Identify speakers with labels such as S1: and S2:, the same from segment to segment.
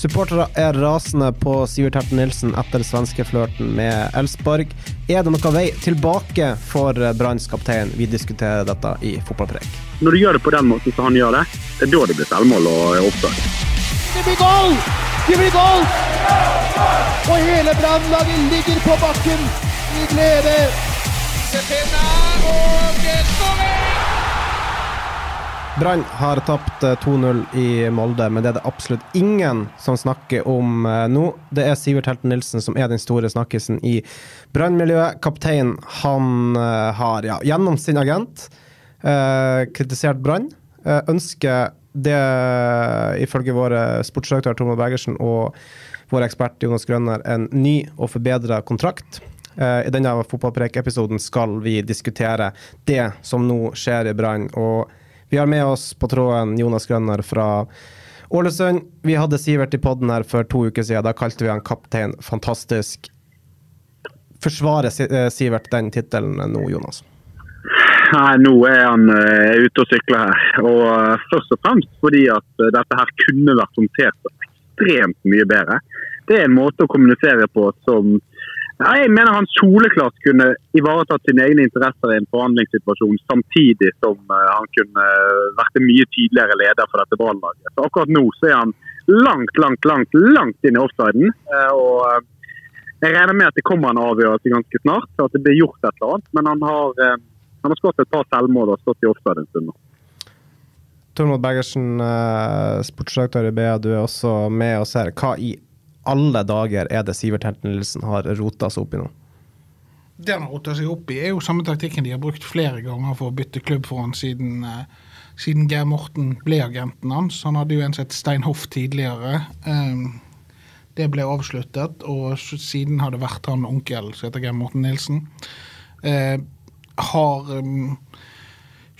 S1: Supportere er rasende på Sivert Herten Nilsen etter svenskeflørten med Elsborg. Er det noen vei tilbake for Branns kaptein? Vi diskuterer dette i Fotballpreik.
S2: Når du gjør det på den måten som han gjør det, det er da det blir selvmål og offside.
S3: Det blir goal! Det blir goal! Og hele Brannlaget ligger på bakken i glede. Og skåring!
S1: Brann har tapt eh, 2-0 i Molde, men det er det absolutt ingen som snakker om eh, nå. Det er Sivert Helten Nilsen som er den store snakkisen i brannmiljøet. Kapteinen, han eh, har, ja, gjennom sin agent, eh, kritisert Brann. Eh, ønsker det, ifølge våre sportsdirektør Tormod Bergersen og vår ekspert Jonas Grønner, en ny og forbedra kontrakt. Eh, I denne fotballpreik-episoden skal vi diskutere det som nå skjer i Brann. og vi har med oss på tråden Jonas Grønner fra Ålesund. Vi hadde Sivert i podden her for to uker siden. Da kalte vi han kaptein fantastisk. Forsvarer eh, Sivert den tittelen nå, Jonas?
S2: Nei, nå er han eh, ute og sykler her. Og eh, først og fremst fordi at dette her kunne vært håndtert ekstremt mye bedre. Det er en måte å kommunisere på som ja, jeg mener han soleklart kunne ivaretatt sine egne interesser i en forhandlingssituasjon, samtidig som eh, han kunne vært en mye tydeligere leder for dette brannlaget. Akkurat nå så er han langt, langt, langt langt inn i offsiden. eh, og eh, jeg regner med at det kommer en avgjørelse ganske snart, at det blir gjort et eller annet. Men han har, eh, han har skåret et par selvmål og stått i offside en stund nå.
S1: Tormod Bergersen, sportsdirektør i BA, du er også med oss her. Hva i alle dager er det Sivert Helten Nilsen har rota seg opp i nå?
S3: Det han har rota seg opp i, er jo samme taktikken de har brukt flere ganger for å bytte klubb for han siden, eh, siden Geir Morten ble agenten hans. Han hadde jo en sett Stein Hoff tidligere. Um, det ble avsluttet, og siden har det vært han onkel som heter Geir Morten Nilsen. Eh, har um,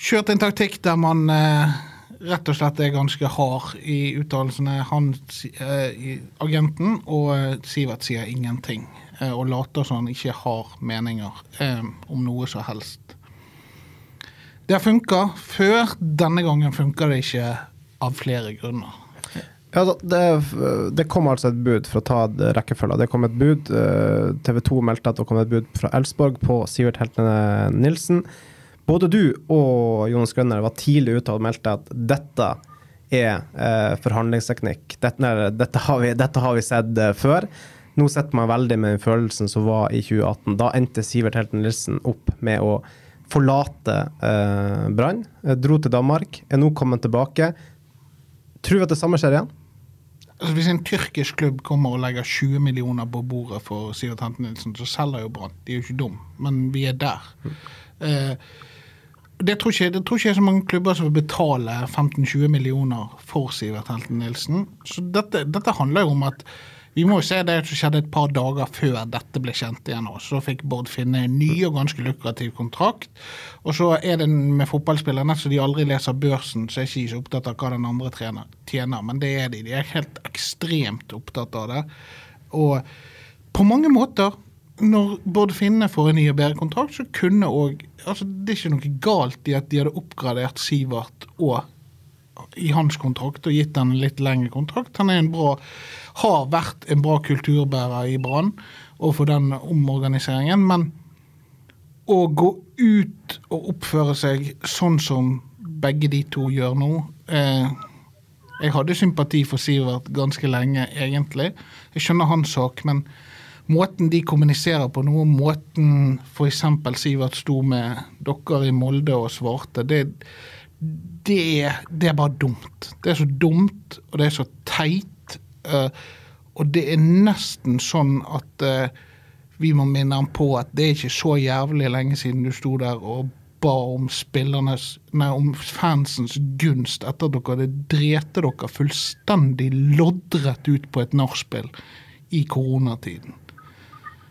S3: kjørt en taktikk der man eh, rett og slett er ganske hard i uttalelsene. Han, eh, agenten og eh, Sivert sier ingenting. eh, og later som han ikke har meninger eh, om noe som helst. Det har funka før. Denne gangen funker det ikke av flere grunner.
S1: Ja, det, det kom altså et bud, for å ta rekkefølga. Det kom et bud. eh, TV 2 meldte at det kom et bud fra Elsborg på Sivert Heltene Nilsen. Både du og Jonas Grønner var tidlig ute og meldte at dette er eh, forhandlingsteknikk. Dette, dette, har vi, dette har vi sett eh, før. Nå sitter man veldig med den følelsen som var i 2018. Da endte Sivert Helten Nilsen opp med å forlate eh, Brann. eh, Dro til Danmark, er nå kommet tilbake. Tror vi at det samme skjer igjen?
S3: Altså, hvis en tyrkisk klubb kommer og legger 20 millioner på bordet for Sivert Helten Nilsen, så selger jo Brann. De er jo ikke dum, men vi er der. Eh, det tror, ikke, det tror ikke er så mange klubber som vil betale 15-20 millioner for Sivert Helten Nilsen. Så dette, dette handler jo om at vi må jo se det som skjedde et par dager før dette ble kjent igjen. også. Så fikk Bård Finne en ny og ganske lukrativ kontrakt. Og så er det med fotballspillere, så de aldri leser børsen, så er ikke de så opptatt av hva den andre trener, tjener. Men det er de. De er helt ekstremt opptatt av det. Og på mange måter, når Bård Finne får en ny og bedre kontrakt, så kunne òg altså, Det er ikke noe galt i at de hadde oppgradert Sivert og i hans kontrakt og gitt han en litt lengre kontrakt. Han er en bra, har vært en bra kulturbærer i Brann og for den omorganiseringen. Men å gå ut og oppføre seg sånn som begge de to gjør nå eh, Jeg hadde sympati for Sivert ganske lenge, egentlig. Jeg skjønner hans sak, men måten de kommuniserer på nå, måten f.eks. Sivert sto med dere i Molde og svarte, det, det, det er bare dumt. Det er så dumt, og det er så teit. eh, og det er nesten sånn at eh, vi må minne ham på at det er ikke så jævlig lenge siden du sto der og ba om spillernes Nei, om fansens gunst etter at dere hadde drete dere fullstendig loddrett ut på et nachspiel i koronatiden.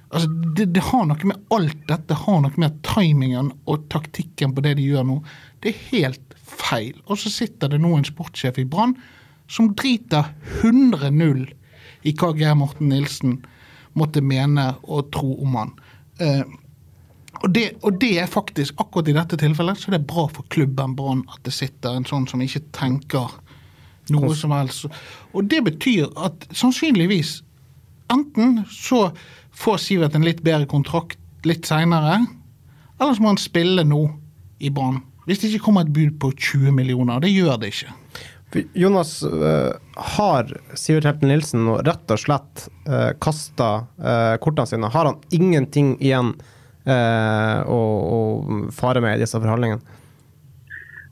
S3: Altså, det, det har noe med alt dette har noe med timingen og taktikken på det de gjør nå. Det er helt feil. Og så sitter det nå en sportssjef i Brann som driter 100-0 i hva Geir Morten Nilsen måtte mene og tro om han. Eh, og det, og det er faktisk, akkurat i dette tilfellet, så det er bra for klubben Brann at det sitter en sånn som ikke tenker noe som helst. Og det betyr at sannsynligvis enten så får Sivert en litt bedre kontrakt litt seinere, eller så må han spille nå i Brann. Hvis det ikke kommer et bud på 20 millioner. Det gjør det ikke.
S1: Jonas, øh, har Sivert Helten Nilsen nå rett og slett uh, kasta kortene sine? Har han ingenting igjen å fare med i disse forhandlingene?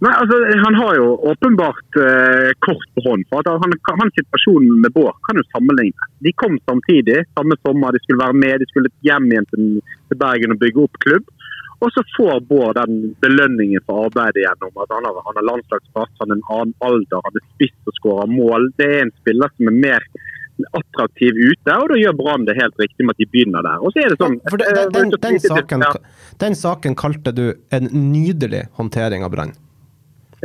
S2: Nei, altså, Han har jo åpenbart eh, kort på hånd. for at han, Situasjonen situasjon med Bård kan jo sammenligne. De kom samtidig, samme sommer. De skulle være med, de skulle hjem igjen til, til Bergen og bygge opp klubb. Og så får Bård den belønningen for arbeidet gjennom at han har, han har landslagsplass, han har en annen alder, han er spiss og skårer mål. Det er en spiller som er mer attraktiv ute, og da gjør Brann det helt riktig med at de begynner der. Og så er det sånn...
S1: Ja, det, den, den, den, saken, den saken kalte du en nydelig håndtering av Brann.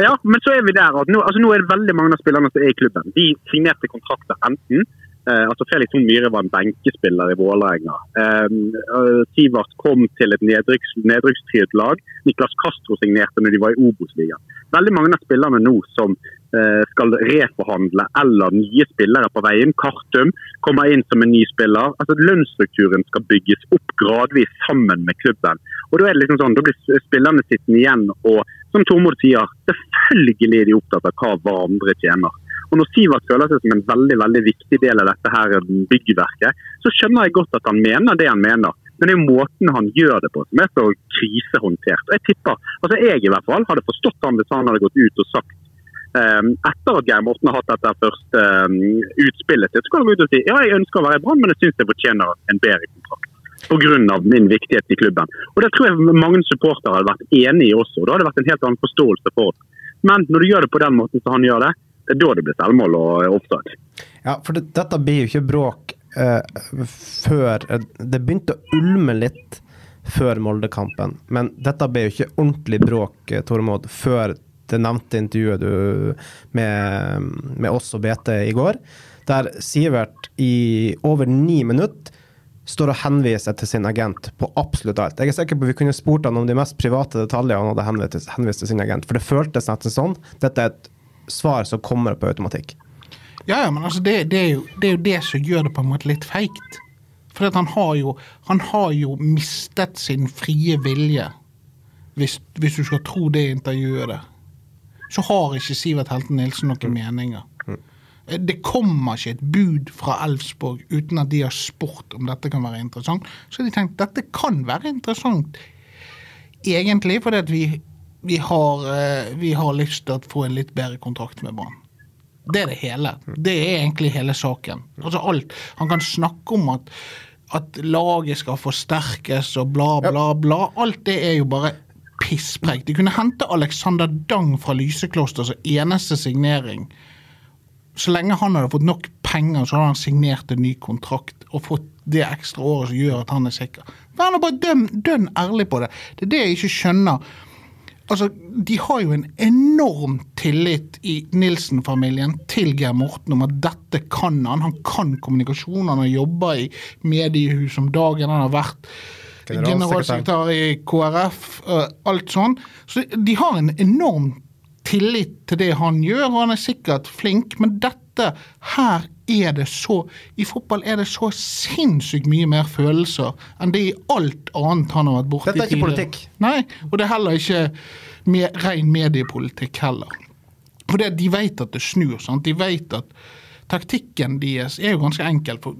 S2: Ja, men så er vi der at nå, altså nå, er det veldig mange av spillerne som er i klubben. De signerte kontrakter enten. Eh, altså Felix Thon Myhre var en benkespiller i Vålerenga. Eh, Sivert kom til et nedrykks, nedrykkstriet lag. Niklas Castro signerte når de var i Obos-ligaen. Veldig mange av spillerne nå som eh, skal reforhandle eller nye spillere på veien. Kartum kommer inn som en ny spiller. Altså Lønnsstrukturen skal bygges opp gradvis sammen med klubben. Og Da er det liksom sånn, da blir spillerne sittende igjen og som Tormod sier, selvfølgelig er de opptatt av hva hverandre tjener. Og Når Sivert føler seg som en veldig veldig viktig del av dette her byggverket, så skjønner jeg godt at han mener det han mener. Men det er måten han gjør det på som er så krisehåndtert. Og Jeg tipper, altså jeg i hvert fall hadde forstått han hvis han hadde gått ut og sagt um, etter at Geir Morten har hatt dette første um, utspillet sitt, så kan han gå ut og si ja, jeg ønsker å være i Brann, men jeg syns jeg fortjener en bedre kontrakt pga. min viktighet i klubben. Og Det tror jeg mange supportere hadde vært enig i også. Da hadde det vært en helt annen forståelse for det. Men når du gjør det på den måten som han gjør det, det er da det blir selvmål og offside.
S1: Ja, for det, dette blir jo ikke bråk eh, før Det begynte å ulme litt før Molde-kampen, men dette ble jo ikke ordentlig bråk, eh, Tormod, før det nevnte intervjuet du med, med oss og BT i går, der Sivert i over ni minutter står og henviser til sin agent på absolutt alt. Jeg er sikker på at Vi kunne spurt han om de mest private detaljene han hadde henvist, henvist til sin agent. For det føltes nesten sånn. Dette er et svar som kommer på automatikk.
S3: Ja, ja, men altså det, det, er jo, det, er jo, det som gjør det på en måte litt feigt. For han har, jo, han har jo mistet sin frie vilje, hvis, hvis du skal tro det intervjuet der. Så har ikke Sivert Helten Nilsen noen meninger. Det kommer ikke et bud fra Elfsborg uten at de har spurt om dette kan være interessant. Så de tenkte dette kan være interessant, egentlig, fordi at vi, vi, har, eh, vi har lyst til å få en litt bedre kontrakt med Brann. Det er det hele. Det er egentlig hele saken. Altså alt. Han kan snakke om at, at laget skal forsterkes og bla, bla, bla. Alt det er jo bare pisspreik. De kunne hente Alexander Dang fra Lysekloster som eneste signering så lenge han hadde fått nok penger, så hadde han signert en ny kontrakt og fått det ekstra året som gjør at han er sikker. Vær nå bare dønn, dønn ærlig på det. Det er det jeg ikke skjønner. Altså, De har jo en enorm tillit i Nilsen-familien til Geir Morten om at dette kan han. Han kan kommunikasjon, han har jobba i mediehus om dagen, han har vært generalsekretær i KrF, alt sånn. Så de har en enorm tillit til det han gjør, og han er sikkert flink, men dette her er det så I fotball er det så sinnssykt mye mer følelser enn det i alt annet han har vært borti
S1: tidligere. Dette er ikke politikk.
S3: Nei, og det er heller ikke med, ren mediepolitikk heller. For det, de vet at det snur. sant? De vet at taktikken deres er jo ganske enkel. For,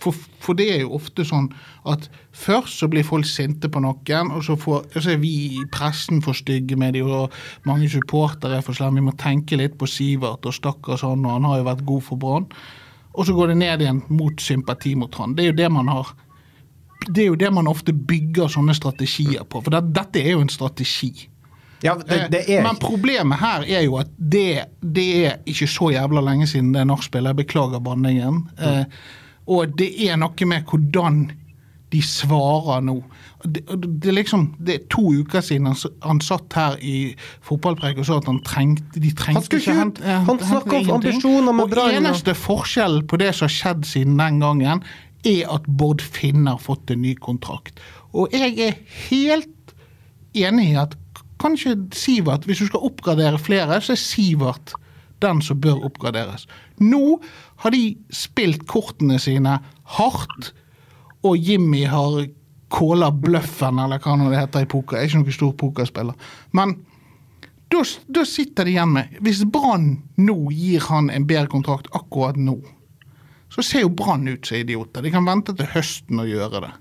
S3: for, for, det er jo ofte sånn at først så blir folk sinte på noen, og så, får, og så er vi i pressen for stygge med dem, og mange supportere er for slemme. Vi må tenke litt på Sivert og stakkars han, og han har jo vært god for Brann. Og så går det ned igjen mot sympati mot han. Det er jo det man har det er jo det man ofte bygger sånne strategier på. For det, dette er jo en strategi.
S1: Ja, det, det er
S3: Eh, Men problemet her er jo at det, det er ikke så jævla lenge siden det er nachspiel. Jeg beklager banningen. Eh, og det er noe med hvordan de svarer nå. Det, er liksom, det er to uker siden han, han satt her i fotballpreik og sa at han trengte de trengte
S1: Han ikke
S3: hent,
S1: ut.
S3: eh,
S1: Han snakker om ambisjoner med
S3: Og
S1: Brann, og-
S3: eneste forskjellen på det som har skjedd siden den gangen, er at Bård Finne har fått en ny kontrakt. Og jeg er helt enig i at kanskje Sivert, hvis du skal oppgradere flere, så er Sivert den som bør oppgraderes. Nå har de spilt kortene sine hardt, og Jimmy har kåla bløffen, eller hva det heter i poker. Jeg er ikke noen stor pokerspiller. Men da, sitter de igjen med Hvis Brann nå gir han en bedre kontrakt akkurat nå, så ser jo Brann ut som idioter. De kan vente til høsten å gjøre det.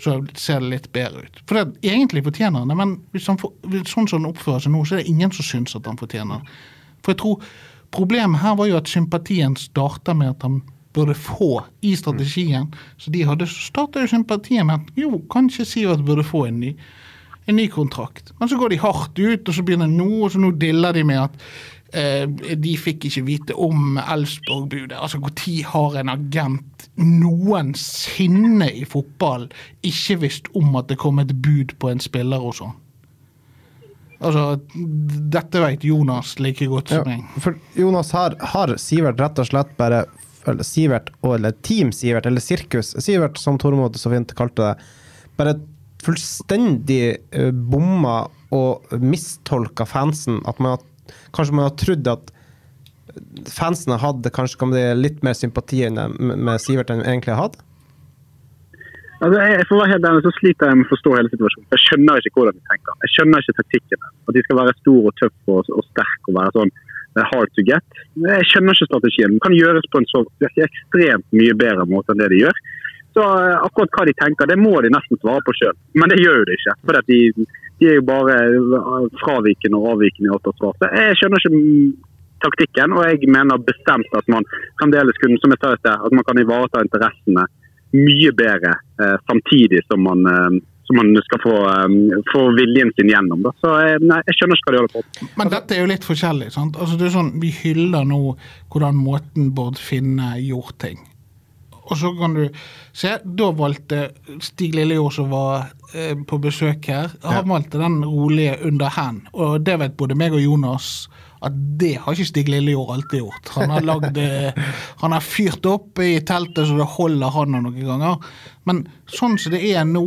S3: Så ser det litt bedre ut. For det, egentlig fortjener han det, men hvis han får, sånn som han oppfører seg nå, så er det ingen som syns at han fortjener det. For jeg tror problemet her var jo at sympatien starta med at han burde få i strategien. Så de hadde starta jo sympatien med at jo, kanskje Sivert burde få en ny en ny kontrakt. Men så går de hardt ut, og så begynner nå, og så nå diller de med at de fikk ikke vite om Elfsborg-budet. Altså, Når har en agent noensinne i fotball ikke visst om at det kom et bud på en spiller og sånn? Altså, dette vet Jonas like godt som meg.
S1: for Jonas, har, har Sivert rett og slett bare eller Sivert, eller Team Sivert, eller Sirkus Sivert, som Tormod så fint kalte det, bare fullstendig uh, bomma og mistolka fansen. At man har, kanskje man har trodd at fansen hadde kanskje kan det litt mer sympati med Sivert enn de egentlig hadde?
S2: Altså, jeg, for å være helt ærlig så sliter jeg med å forstå hele situasjonen. Jeg skjønner ikke hvordan de tenker. Jeg skjønner ikke taktikken. At de skal være stor og tøff og, og sterk og være sånn eh, hard to get. Jeg skjønner ikke strategien. Den kan gjøres på en så ekstremt mye bedre måte enn det de gjør. Så eh, akkurat hva de tenker, det må de nesten svare på sjøl. Men det gjør de ikke. For de, de er jo bare eh, fravikende og avvikende i alt og svart. Jeg skjønner ikke mm, taktikken, og jeg mener bestemt at man fremdeles kunne, som jeg sa i sted, at man kan ivareta interessene mye bedre eh, samtidig som man, man skal få, um, få viljen sin gjennom. Da. Så nei, jeg skjønner ikke hva de holder på.
S3: Men dette er jo litt forskjellig. sant? Altså det er sånn, Vi hyller nå hvordan måten Bård Finne gjorde ting. Og så kan du se, da valgte Stig Lillejord, som var eh, på besøk her, han valgte den rolige under hen. Og det vet både meg og Jonas at det har ikke Stig Lillejord alltid gjort. Han har, lagd, eh, han har fyrt opp i teltet så det holder handa noen ganger. Men sånn som det er nå,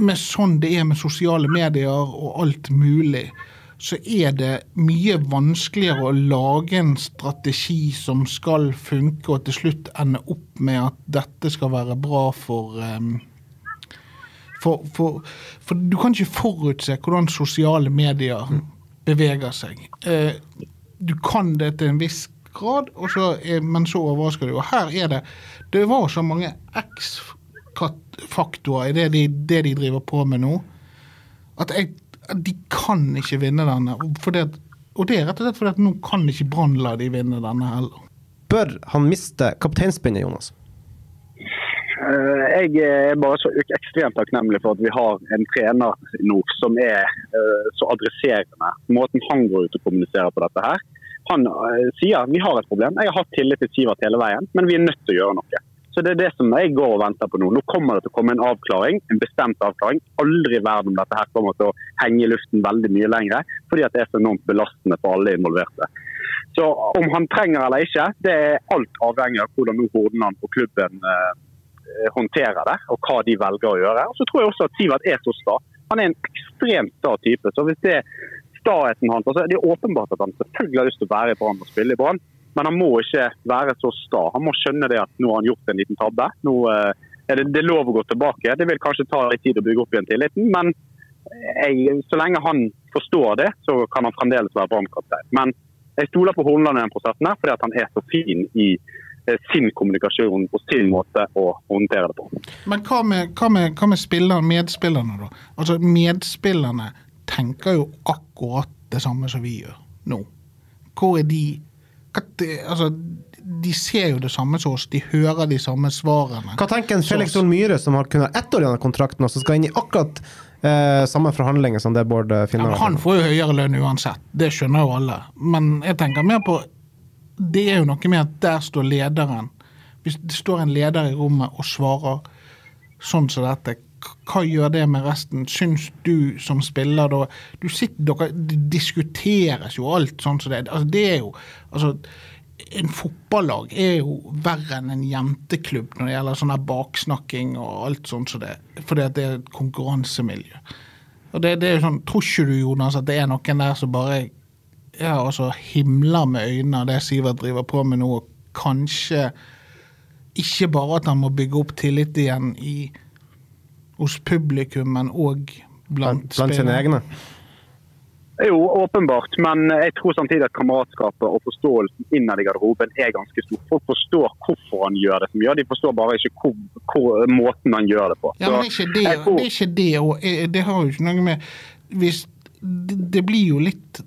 S3: med sånn det er med sosiale medier og alt mulig, så er det mye vanskeligere å lage en strategi som skal funke, og til slutt ende opp med at dette skal være bra for em, for, for, for du kan ikke forutse hvordan sosiale medier beveger seg. Eh, du kan det til en viss grad, så er, men så overrasker du. Og her er det Det var så mange X-faktorer i det de, det de driver på med nå, at jeg, de kan ikke vinne denne. At, og det er rett og slett fordi at nå kan ikke Brann la de vinne denne heller.
S1: Bør han miste kapteinspinnet, Jonas?
S2: Eh, Jeg er bare så ekstremt takknemlig for at vi har en trener nå som er eh, så adresserende. Måten han går ut og kommuniserer på dette her. Han eh, sier vi har et problem. Jeg har hatt tillit til Sivert hele veien, men vi er nødt til å gjøre noe. Så Det er det som jeg går og venter på nå. Nå kommer det til å komme en avklaring, en bestemt avklaring. Aldri i verden om dette her kommer til å henge i luften veldig mye lenger, fordi at det er så enormt belastende for alle involverte. Så om han trenger eller ikke, det er alt avhengig av hvordan nå Hordaland og klubben eh, håndterer det, og hva de velger å gjøre. Og så tror jeg også at Sivert er så sta. Han er en ekstremt sta type. så hvis det staheten hans, altså Det er åpenbart at han selvfølgelig har lyst til å være i Brann og spille i Brann, men han må ikke være så sta. Han må skjønne det at nå har han gjort en liten tabbe. Nå eh, er det, det er lov å gå tilbake. Det vil kanskje ta litt tid å bygge opp igjen tilliten, men jeg, så lenge han forstår det, så kan han fremdeles være brannkaptein. Men jeg stoler på Horneland i den prosessen her, fordi han er så fin i eh, sin kommunikasjon og sin måte å håndtere det på.
S3: Men hva med, hva med, hva med spillerne, medspillerne, da? Altså, medspillerne tenker jo akkurat det samme som vi gjør nå. Hvor er de det, altså, de ser jo det samme som oss, de hører de samme svarene.
S1: Hva tenker en Felix Sol Myhre, som har kun har ett år igjen av kontrakten, og som skal inn i akkurat eh, samme forhandlinger som det Bård Finner?
S3: Ja,
S1: Finne
S3: men
S1: har?
S3: han får jo høyere lønn uansett, det skjønner jo alle. Men jeg tenker mer på Det er jo noe med at der står lederen. Hvis det står en leder i rommet og svarer sånn som dette, hva gjør det med resten? Syns du som spiller da du sitter, dere, diskuteres jo alt sånn som det. Altså, det er jo altså, En fotballag er jo verre enn en jenteklubb når det gjelder sånn baksnakking og alt sånt som det. Fordi at det er et konkurransemiljø. Og det, det er jo sånn, Tror ikke du, Jonas, at det er noen der som bare ja, altså, himler med øynene av det Sivert driver på med nå, kanskje ikke bare at han må bygge opp tillit igjen i, hos publikum, men òg blant,
S1: Blant, sine egne?
S2: Jo, åpenbart, men jeg tror samtidig at kameratskapet og forståelsen innad i garderoben er ganske stor. Folk forstår hvorfor han gjør det som gjør, de forstår bare ikke hvor, hvor, måten han gjør det på.
S3: Ja, men det er ikke det,
S2: tror-
S3: det, er ikke det og eh, det har jo ikke noe med hvis, det, det blir jo litt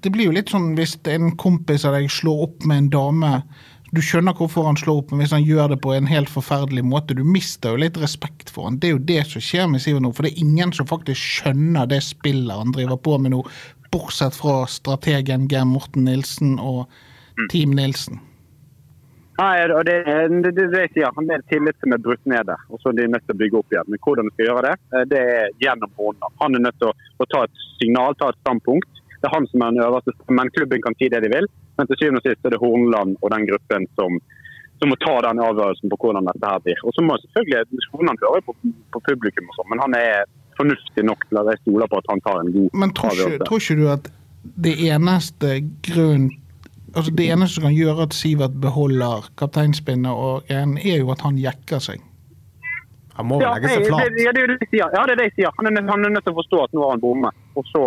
S3: det blir jo litt sånn hvis en kompis av deg slår opp med en dame Du skjønner hvorfor han slår opp, men hvis han gjør det på en helt forferdelig måte Du mister jo litt respekt for han. Det er jo det som skjer med Sivert nå. For det er ingen som faktisk skjønner det spillet han driver på med nå, bortsett fra strategen Geir Morten Nilsen og Team Nilsen.
S2: Nei, og det, det, det, det, ja, han. det er tillit som er brutt ned der, og så er de nødt til å bygge opp igjen. Men hvordan de skal gjøre det, eh, det er gjennom hånda. Han er nødt til å, å ta et signal, ta et standpunkt. Det er han som er den øverste, men klubben kan si det de vil. Men til syvende og sist er det Hornland og den gruppen som, som må ta den avgjørelsen på hvordan dette her blir. Og så må selvfølgelig Hornland høre på, på publikum og sånn, men han er fornuftig nok til at jeg stoler på at han tar en god
S3: Men tror ikke, tror ikke du at det eneste grunn Altså Det eneste som kan gjøre at Sivert beholder kapteinspinnet, og en, er jo at han jekker seg.
S1: Han må vel
S2: Ja,
S1: legge seg
S2: det,
S1: flat.
S2: det, ja, det er det jeg sier. Ja, det er det jeg sier. Han er, han er nødt til å forstå at nå har han bommet. Og så,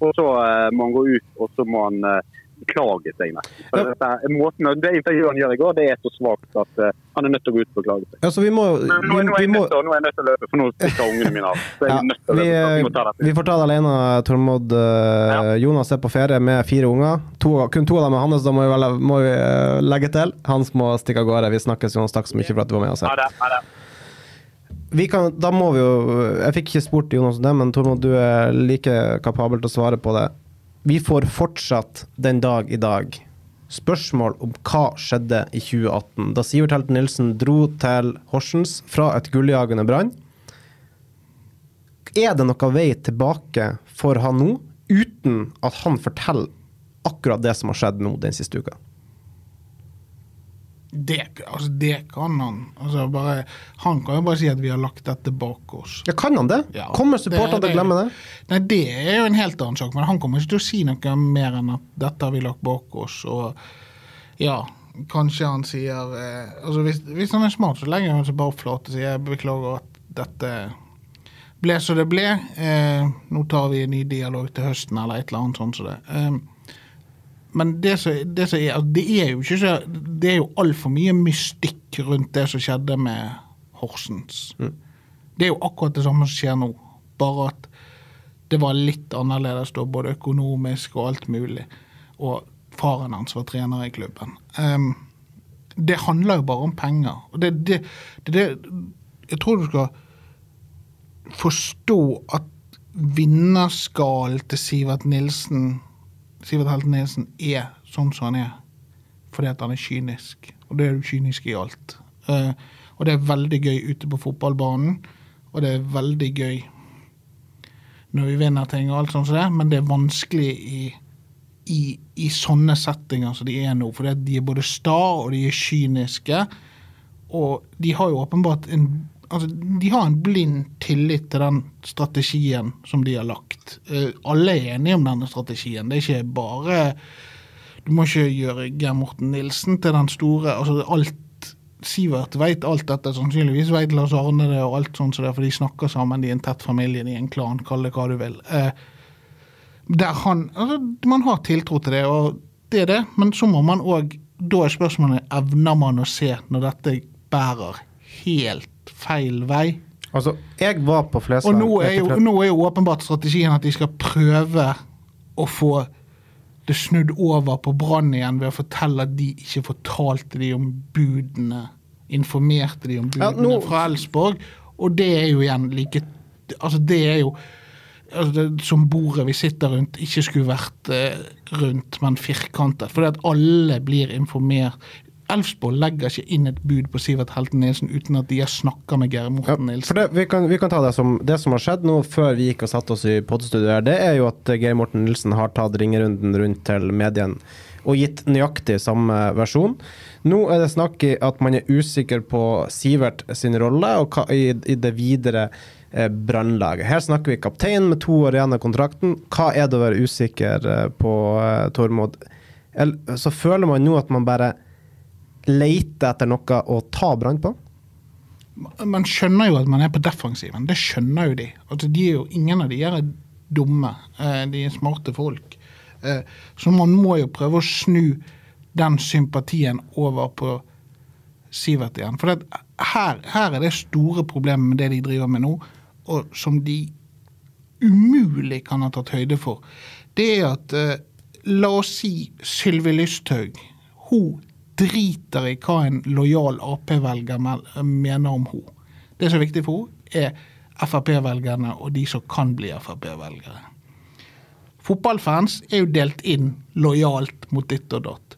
S2: og så eh, må han gå ut, og så må han beklage seg. Med.
S1: Ja.
S2: dette, måten, det intervjuet han gjør i går, det er så svakt at eh, han er nødt til å gå ut og beklage seg.
S1: Ja, så vi må,
S2: vi, nå, nå, er
S1: vi må
S2: til, nå er jeg nødt til å løpe, for nå stikker ungene mine av.
S1: Ja, vi,
S2: Vi
S1: vi får ta det alene, Tormod. Eh,
S2: Ja.
S1: Jonas er på ferie med fire unger. To, kun to av dem er hans, da må vi, vel, må eh, legge til. Hans må stikke av gårde. Vi snakkes, Jonas. Takk så mye for at du var med oss
S2: Ha det. Ha det.
S1: Kan, da må vi jo Jeg fikk ikke spurt Jonas om det, men Tormod, du er like kapabel til å svare på det. Vi får fortsatt den dag i dag spørsmål om hva skjedde i 2018, da Sivert Helten Nilsen dro til Horsens fra et gulljagende Brann. Er det noe vei tilbake for han nå, uten at han forteller akkurat det som har skjedd nå den siste uka?
S3: Det, altså det kan han. Altså bare, han kan jo bare si at vi har lagt dette bak oss.
S1: Ja, kan han det?
S3: Ja,
S1: Kommer supporterne til å glemme det?
S3: Nei, Det er jo en helt annen sak, men han kommer ikke til å si noe mer enn at dette har vi lagt bak oss. Og ja, kanskje han sier eh, altså hvis, hvis han er smart, så legger han seg bare flat og sier jeg beklager at dette ble som det ble. Eh, nå tar vi en ny dialog til høsten, eller et eller annet sånt som det. Eh, men det som, det som er altså, Det er jo ikke så Det er jo altfor mye mystikk rundt det som skjedde med Horsens. Det er jo akkurat det samme som skjer nå, bare at det var litt annerledes da, både økonomisk og alt mulig. Og faren hans var trener i klubben. Um, det handler jo bare om penger. Og det, er det, det Jeg tror du skal forstå at vinnerskalen til Sivert Nilsen Sivert Helten Nilsen er sånn som han er fordi at han er kynisk. Og det er jo kynisk i alt. Uh, og det er veldig gøy ute på fotballbanen, og det er veldig gøy når vi vinner ting og alt sånt som det, men det er vanskelig i, i, i sånne settinger som de er nå, fordi de er både sta og de er kyniske, og de har jo åpenbart en Altså, de har en blind tillit til den strategien som de har lagt. Uh, alle er enige om denne strategien. Det er ikke bare Du må ikke gjøre Geir Morten Nilsen til den store altså alt Sivert vet alt dette, sannsynligvis vet Lars Arne det og alt sånt, så for de snakker sammen, er en tett familie, er en klan, kall det hva du vil. Eh, der han, altså, Man har tiltro til det, og det er det, men så må man òg Da er spørsmålet evner man å se når dette bærer helt feil vei.
S1: Altså, jeg var på Flesland
S3: Og nå er, jo, nå er jo åpenbart strategien at de skal prøve å få det snudd over på Brann igjen ved å fortelle at de ikke fortalte de om budene. Informerte de om budene
S1: Ja, nå-
S3: fra Elsborg. Og det er jo igjen like Altså, det er jo altså det, Som bordet vi sitter rundt, ikke skulle vært eh, rundt, men firkantet. Fordi at alle blir informert. Elfsborg legger ikke inn et bud på Sivert Helten Nilsen uten at de har snakka med Geir
S1: Ja,
S3: Morten
S1: for
S3: Nilsen.
S1: det, vi, kan, vi kan ta det som, det som har skjedd nå før vi gikk og satte oss i podstudio her, det er jo at Geir Morten Nilsen har tatt ringerunden rundt til mediene og gitt nøyaktig samme versjon. Nå er det snakk i at man er usikker på Sivert sin rolle og hva, i, i det videre eh, brannlaget. Her snakker vi kaptein med to år igjen av kontrakten. Hva er det å være usikker eh, på, eh, Tormod? Så føler man nå at man bare leter etter noe å ta brann på?
S3: Man skjønner jo at man er på defensiven. Det skjønner jo de. Altså, de jo, ingen av de er dumme. Eh, De er smarte folk. Eh, Så man må jo prøve å snu den sympatien over på Sivert igjen. For det, her, her er det store problemet med det de driver med nå, og som de umulig kan ha tatt høyde for. Det er at eh, La oss si Sylvi Lysthaug. Hun driter i hva en lojal Ap-velger mener om henne. Det som er viktig for henne, er Frp-velgerne og de som kan bli Frp-velgere. Fotballfans er jo delt inn lojalt mot ditt og datt.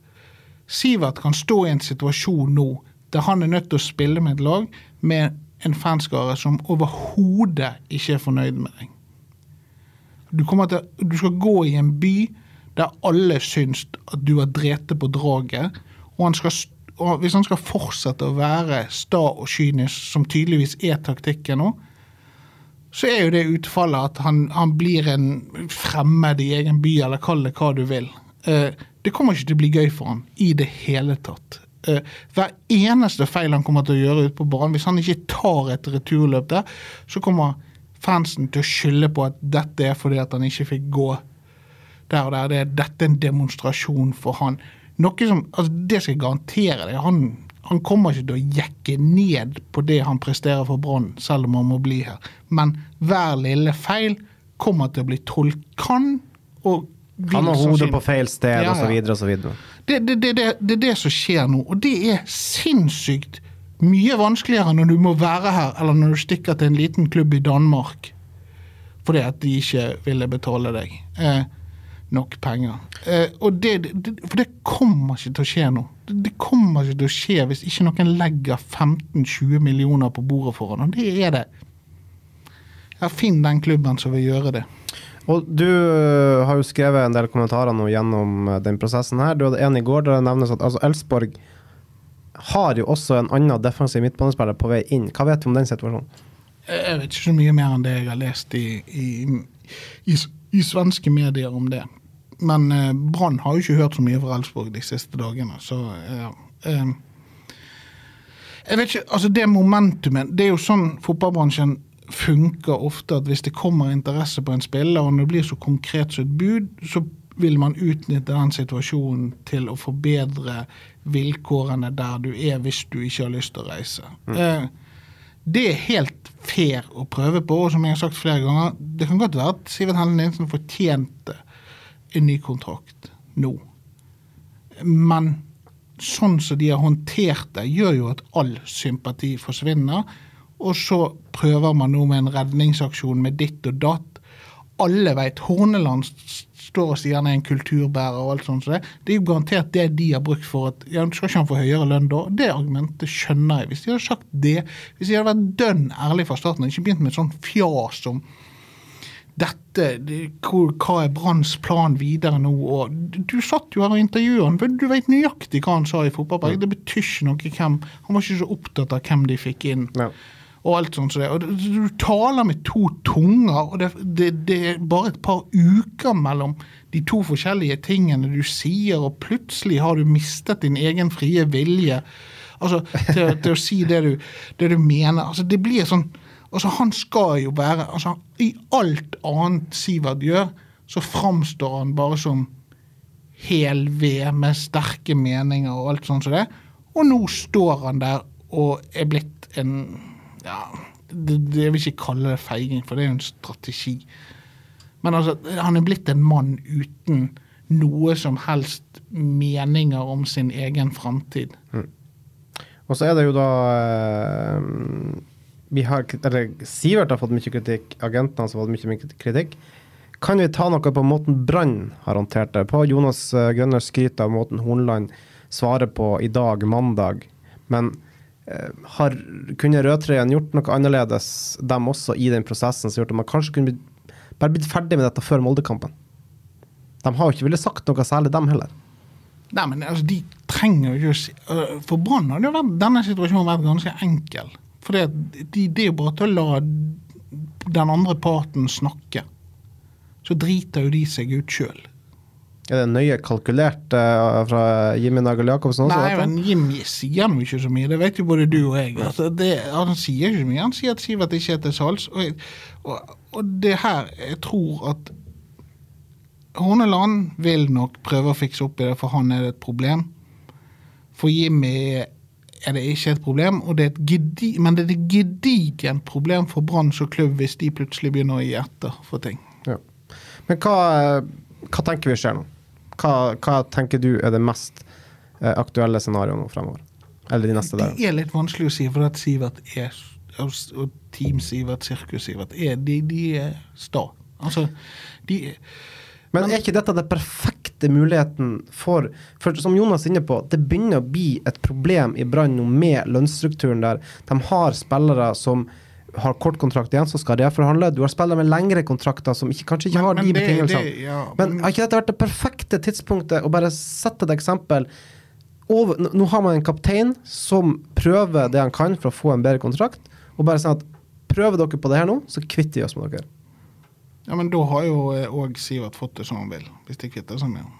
S3: Sivert kan stå i en situasjon nå der han er nødt til å spille med et lag med en fanskare som overhodet ikke er fornøyd med deg. Du, til, du skal gå i en by der alle syns at du har drete på draget, og, han skal, og hvis han skal fortsette å være sta og kynisk, som tydeligvis er taktikken nå, så er jo det utfallet at han, han blir en fremmed i egen by, eller kall det hva du vil. Eh, det kommer ikke til å bli gøy for han i det hele tatt. Eh, hver eneste feil han kommer til å gjøre ute på banen, hvis han ikke tar et returløp der, så kommer fansen til å skylde på at dette er fordi at han ikke fikk gå der og der. Det er, dette er en demonstrasjon for han. Noe som, altså Det skal jeg garantere deg. Han, han kommer ikke til å jekke ned på det han presterer for Brann, selv om han må bli her. Men hver lille feil kommer til å bli tolket Kan og
S1: Han har hodet på feil sted,
S3: Ja, ja.
S1: videre og.
S3: Det, det, det, det, det er det som skjer nå, og det er sinnssykt mye vanskeligere når du må være her, eller når du stikker til en liten klubb i Danmark fordi at de ikke ville betale deg eh, nok penger. Eh, og det, det, for det kommer ikke til å skje nå. Det, det kommer ikke til å skje hvis ikke noen legger 15-20 millioner på bordet foran. og det er det. Ja, Finn den klubben som vil gjøre det.
S1: Og du øh, har jo skrevet en del kommentarer nå gjennom øh, den prosessen her. Du hadde en i går der det nevnes at altså Elsborg har jo også en annen defensiv midtbanespiller på vei inn. Hva vet du om den situasjonen?
S3: Jeg vet ikke så mye mer enn det jeg har lest i, i, i, i svenske medier om det. Men eh, Brann har jo ikke hørt så mye fra Elfsborg de siste dagene, så ja. Eh, jeg vet ikke, altså Det momentumet Det er jo sånn fotballbransjen funker ofte, at hvis det kommer interesse på en spiller, og når det blir så konkret som et bud, så vil man utnytte den situasjonen til å forbedre vilkårene der du er, hvis du ikke har lyst til å reise. Eh, det er helt fair å prøve på, og som jeg har sagt flere ganger, det kan godt være at Sivert Helle Nilsen fortjente en ny kontrakt nå. Men sånn som de har håndtert det, gjør jo at all sympati forsvinner. Og så prøver man nå med en redningsaksjon med ditt og datt. Alle vet Horneland s- står og sier han er en kulturbærer og alt sånt. Så det, det er jo garantert det de har brukt for at ja, skal ikke han få høyere lønn da? Det argumentet skjønner jeg. Hvis de hadde sagt det, hvis de hadde vært dønn ærlig fra starten og ikke begynt med et sånt fjas som dette, det, hva er Branns plan videre nå? Og du, satt jo her og intervjuet han, for du vet nøyaktig hva han sa i fotballpark. Det betyr ikke noe hvem Han var ikke så opptatt av hvem de fikk inn.
S1: Ja.
S3: Og alt sånt som det. Og du, taler med to tunger, og det, det, det er bare et par uker mellom de to forskjellige tingene du sier, og plutselig har du mistet din egen frie vilje altså, til, til å si det du, det du mener. Altså, det blir sånn altså, Han skal jo være altså, I alt annet Sivert gjør, så framstår han bare som hel ved med sterke meninger og alt sånt som det. Og nå står han der og er blitt en ja, det, det, Jeg vil ikke kalle det feiging, for det er jo en strategi. Men altså, han er blitt en mann uten noe som helst meninger om sin egen framtid.
S1: Og så er det jo da eh, vi har, eller Sivert har fått mye kritikk, agentene har fått mye, kritikk. Kan vi ta noe på måten Brann har håndtert det på? Jonas eh, Grønner skryter av måten Hornland svarer på i dag, mandag. Men har, kunne rødtrøyene gjort noe annerledes, dem også, i den prosessen som gjort at man kanskje kunne blitt, bare blitt ferdig med dette før Moldekampen? De har jo ikke ville sagt noe særlig, dem heller.
S3: Nei, men altså, de trenger jo ikke å øh, For Brann hadde jo vært, denne situasjonen vært ganske enkel. For det, de, det er jo bare til å la den andre parten snakke. Så driter jo de seg ut sjøl.
S1: Er det nøye kalkulert uh, fra Jimmy Nagel Jacobsen også?
S3: Nei, men Jimmy sier nå ikke så mye. Det vet jo både du og jeg. Altså, det, han sier ikke så mye. Han sier at Sivert ikke er til salgs. Og, og, og det her Jeg tror at Horneland vil nok prøve å fikse opp i det, for han er det et problem. For Jimmy er det ikke et problem, og det er et gedi, men det er et gedigent problem for Brann som klubb hvis de plutselig begynner å gi etter for ting.
S1: Ja. Men hva, hva tenker vi skjer nå? Hva, hva tenker du er det mest eh, aktuelle scenarioet nå fremover? Eller de neste
S3: der?
S1: Det
S3: er litt vanskelig å si, for at Sivert er og og Team Sivert, Sirkus Sivert, er, de, de er sta. Altså, de
S1: Men er ikke dette den perfekte muligheten for For som Jonas er inne på, det begynner å bli et problem i Brann nå med lønnsstrukturen der. De har spillere som har kort kontrakt igjen, så skal reforhandle. Du har spillere med lengre kontrakter som ikke, kanskje ikke
S3: Men-
S1: har
S3: men
S1: de betingelsene.
S3: det- ja,
S1: men
S3: men-
S1: har ikke dette vært det perfekte tidspunktet å bare sette et eksempel? Over, nå- nå har man en kaptein som prøver det han kan for å få en bedre kontrakt, og bare sånn at prøver dere på det her nå, så kvitter vi oss med dere.
S3: Ja, men da har jo òg Sivert fått det som han vil, hvis de kvitter seg med ham.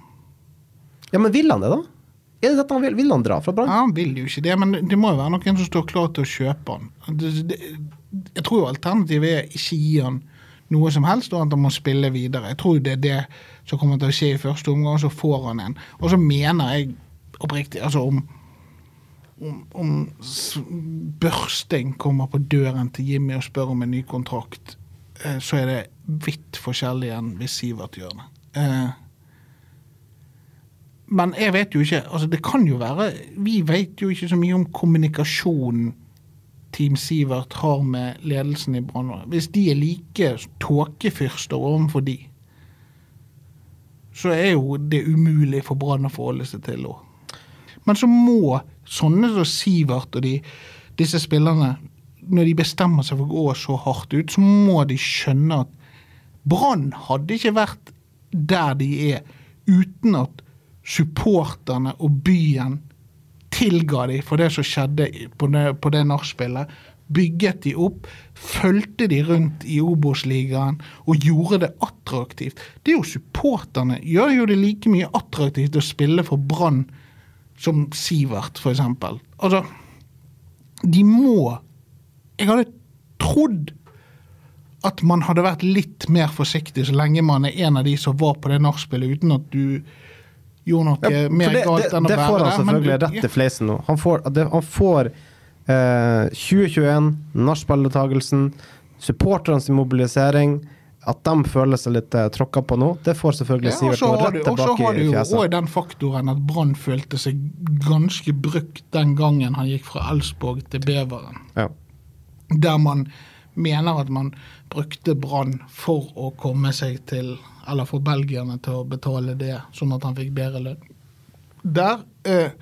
S1: Ja, men vil han det, da? Er det dette han vil? Vil han dra fra Brann?
S3: Ja, han vil jo ikke det, men det må jo være noen som står klar til å kjøpe han. Det, det, jeg tror jo alternativet er ikke gi han noe som helst, og at han må spille videre. Jeg tror det er det som kommer til å skje i første omgang, så får han en. Og så mener jeg oppriktig altså om om, om Børsting kommer på døren til Jimmy og spør om en ny kontrakt, eh, så er det vidt forskjellig enn hvis Sivert gjør det. Eh, men jeg vet jo ikke altså Det kan jo være Vi vet jo ikke så mye om kommunikasjonen Team Sivert har med ledelsen i Brann. Hvis de er like tåkefyrster overfor de, så er jo det umulig for Brann å forholde seg til òg. Men så må sånne som Sivert og de, disse spillerne, når de bestemmer seg for å gå så hardt ut, så må de skjønne at Brann hadde ikke vært der de er uten at supporterne og byen tilga de for det som skjedde på det, på nachspielet. Bygget de opp, fulgte de rundt i Obos-ligaen og gjorde det attraktivt. Det er jo supporterne gjør jo det like mye attraktivt å spille for Brann som Sivert, eksempel. Altså, de må Jeg hadde trodd at man hadde vært litt mer forsiktig så lenge man er en av de som var på det nachspielet, uten at du gjorde noe
S1: Ja,
S3: mer
S1: det,
S3: galt
S1: det,
S3: enn å være.
S1: det får han
S3: der. men
S1: selvfølgelig
S3: du-
S1: rett i fleisen nå. Han får, det, han får eh, 2021, nachspieldeltakelsen, supporternes mobilisering. At de føler seg litt uh, tråkka på nå, det får selvfølgelig
S3: Ja,
S1: Sivert noe rett
S3: tilbake i fjeset. og så har du jo òg den faktoren at Brann følte seg ganske brukt den gangen han gikk fra Elsborg til Beveren.
S1: Ja.
S3: Der man mener at man brukte Brann for å komme seg til Eller få belgierne til å betale det, sånn at han fikk bedre lønn. Der eh,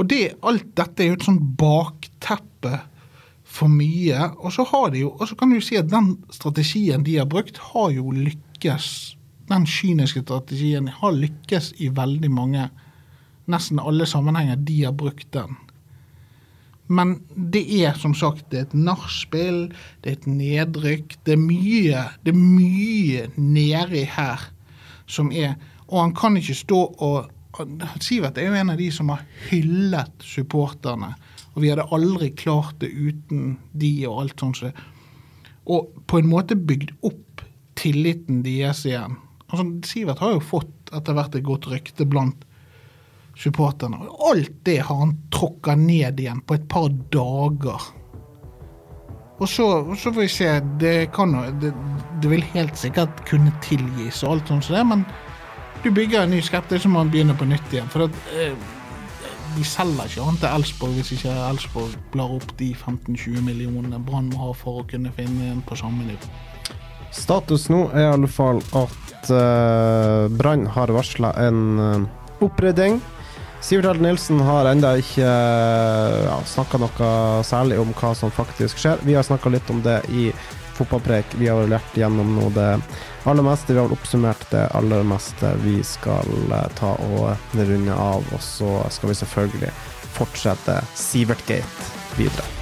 S3: Og det, alt dette er jo et sånn bakteppe for mye. Og så har de jo, og så kan du si at den strategien de har brukt, har jo lykkes. Den kyniske strategien har lykkes i veldig mange Nesten alle sammenhenger de har brukt den. Men det er som sagt det er et nachspiel, det er et nedrykk. Det er mye det er mye nedi her som er Og han kan ikke stå og Sivert er jo en av de som har hyllet supporterne. Og vi hadde aldri klart det uten de og alt sånt. Og på en måte bygd opp tilliten deres igjen. Altså, Sivert har jo fått etter hvert et godt rykte blant supporterne. Alt det har han tråkka ned igjen på et par dager. Og så, så får vi se. Det, kan, jo- det, det vil helt sikkert kunne tilgis og alt sånt som det, men Du bygger en ny skap, så må man begynner på nytt igjen. For at, eh, de selger ikke annet til Elsborg hvis ikke Elsborg blar opp de 15-20 millionene Brann må ha for å kunne finne en på samme nivå.
S1: Status nå er i alle fall at uh, Brann har varsla en uh, opprydding. Sivert Held Nilsen har ennå ikke uh, ja, snakka noe særlig om hva som faktisk skjer. Vi har snakka litt om det i fotballpreik. Vi har lært gjennom nå det aller meste. Vi har oppsummert det aller meste vi skal uh, ta og runde av. Og så skal vi selvfølgelig fortsette Sivert-gate videre.